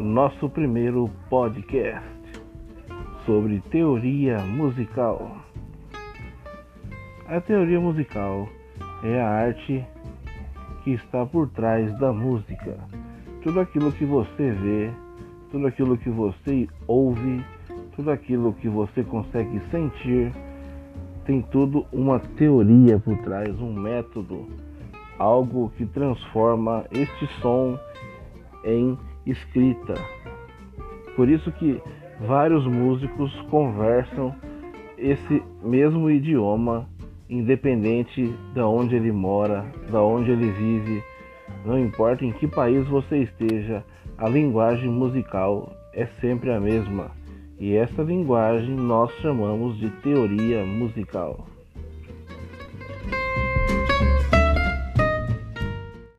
nosso primeiro podcast sobre teoria musical. A teoria musical é a arte que está por trás da música. Tudo aquilo que você vê, tudo aquilo que você ouve, tudo aquilo que você consegue sentir, tem tudo uma teoria por trás, um método, algo que transforma este som em escrita. Por isso que vários músicos conversam esse mesmo idioma, independente de onde ele mora, da onde ele vive, não importa em que país você esteja, a linguagem musical é sempre a mesma. E essa linguagem nós chamamos de teoria musical.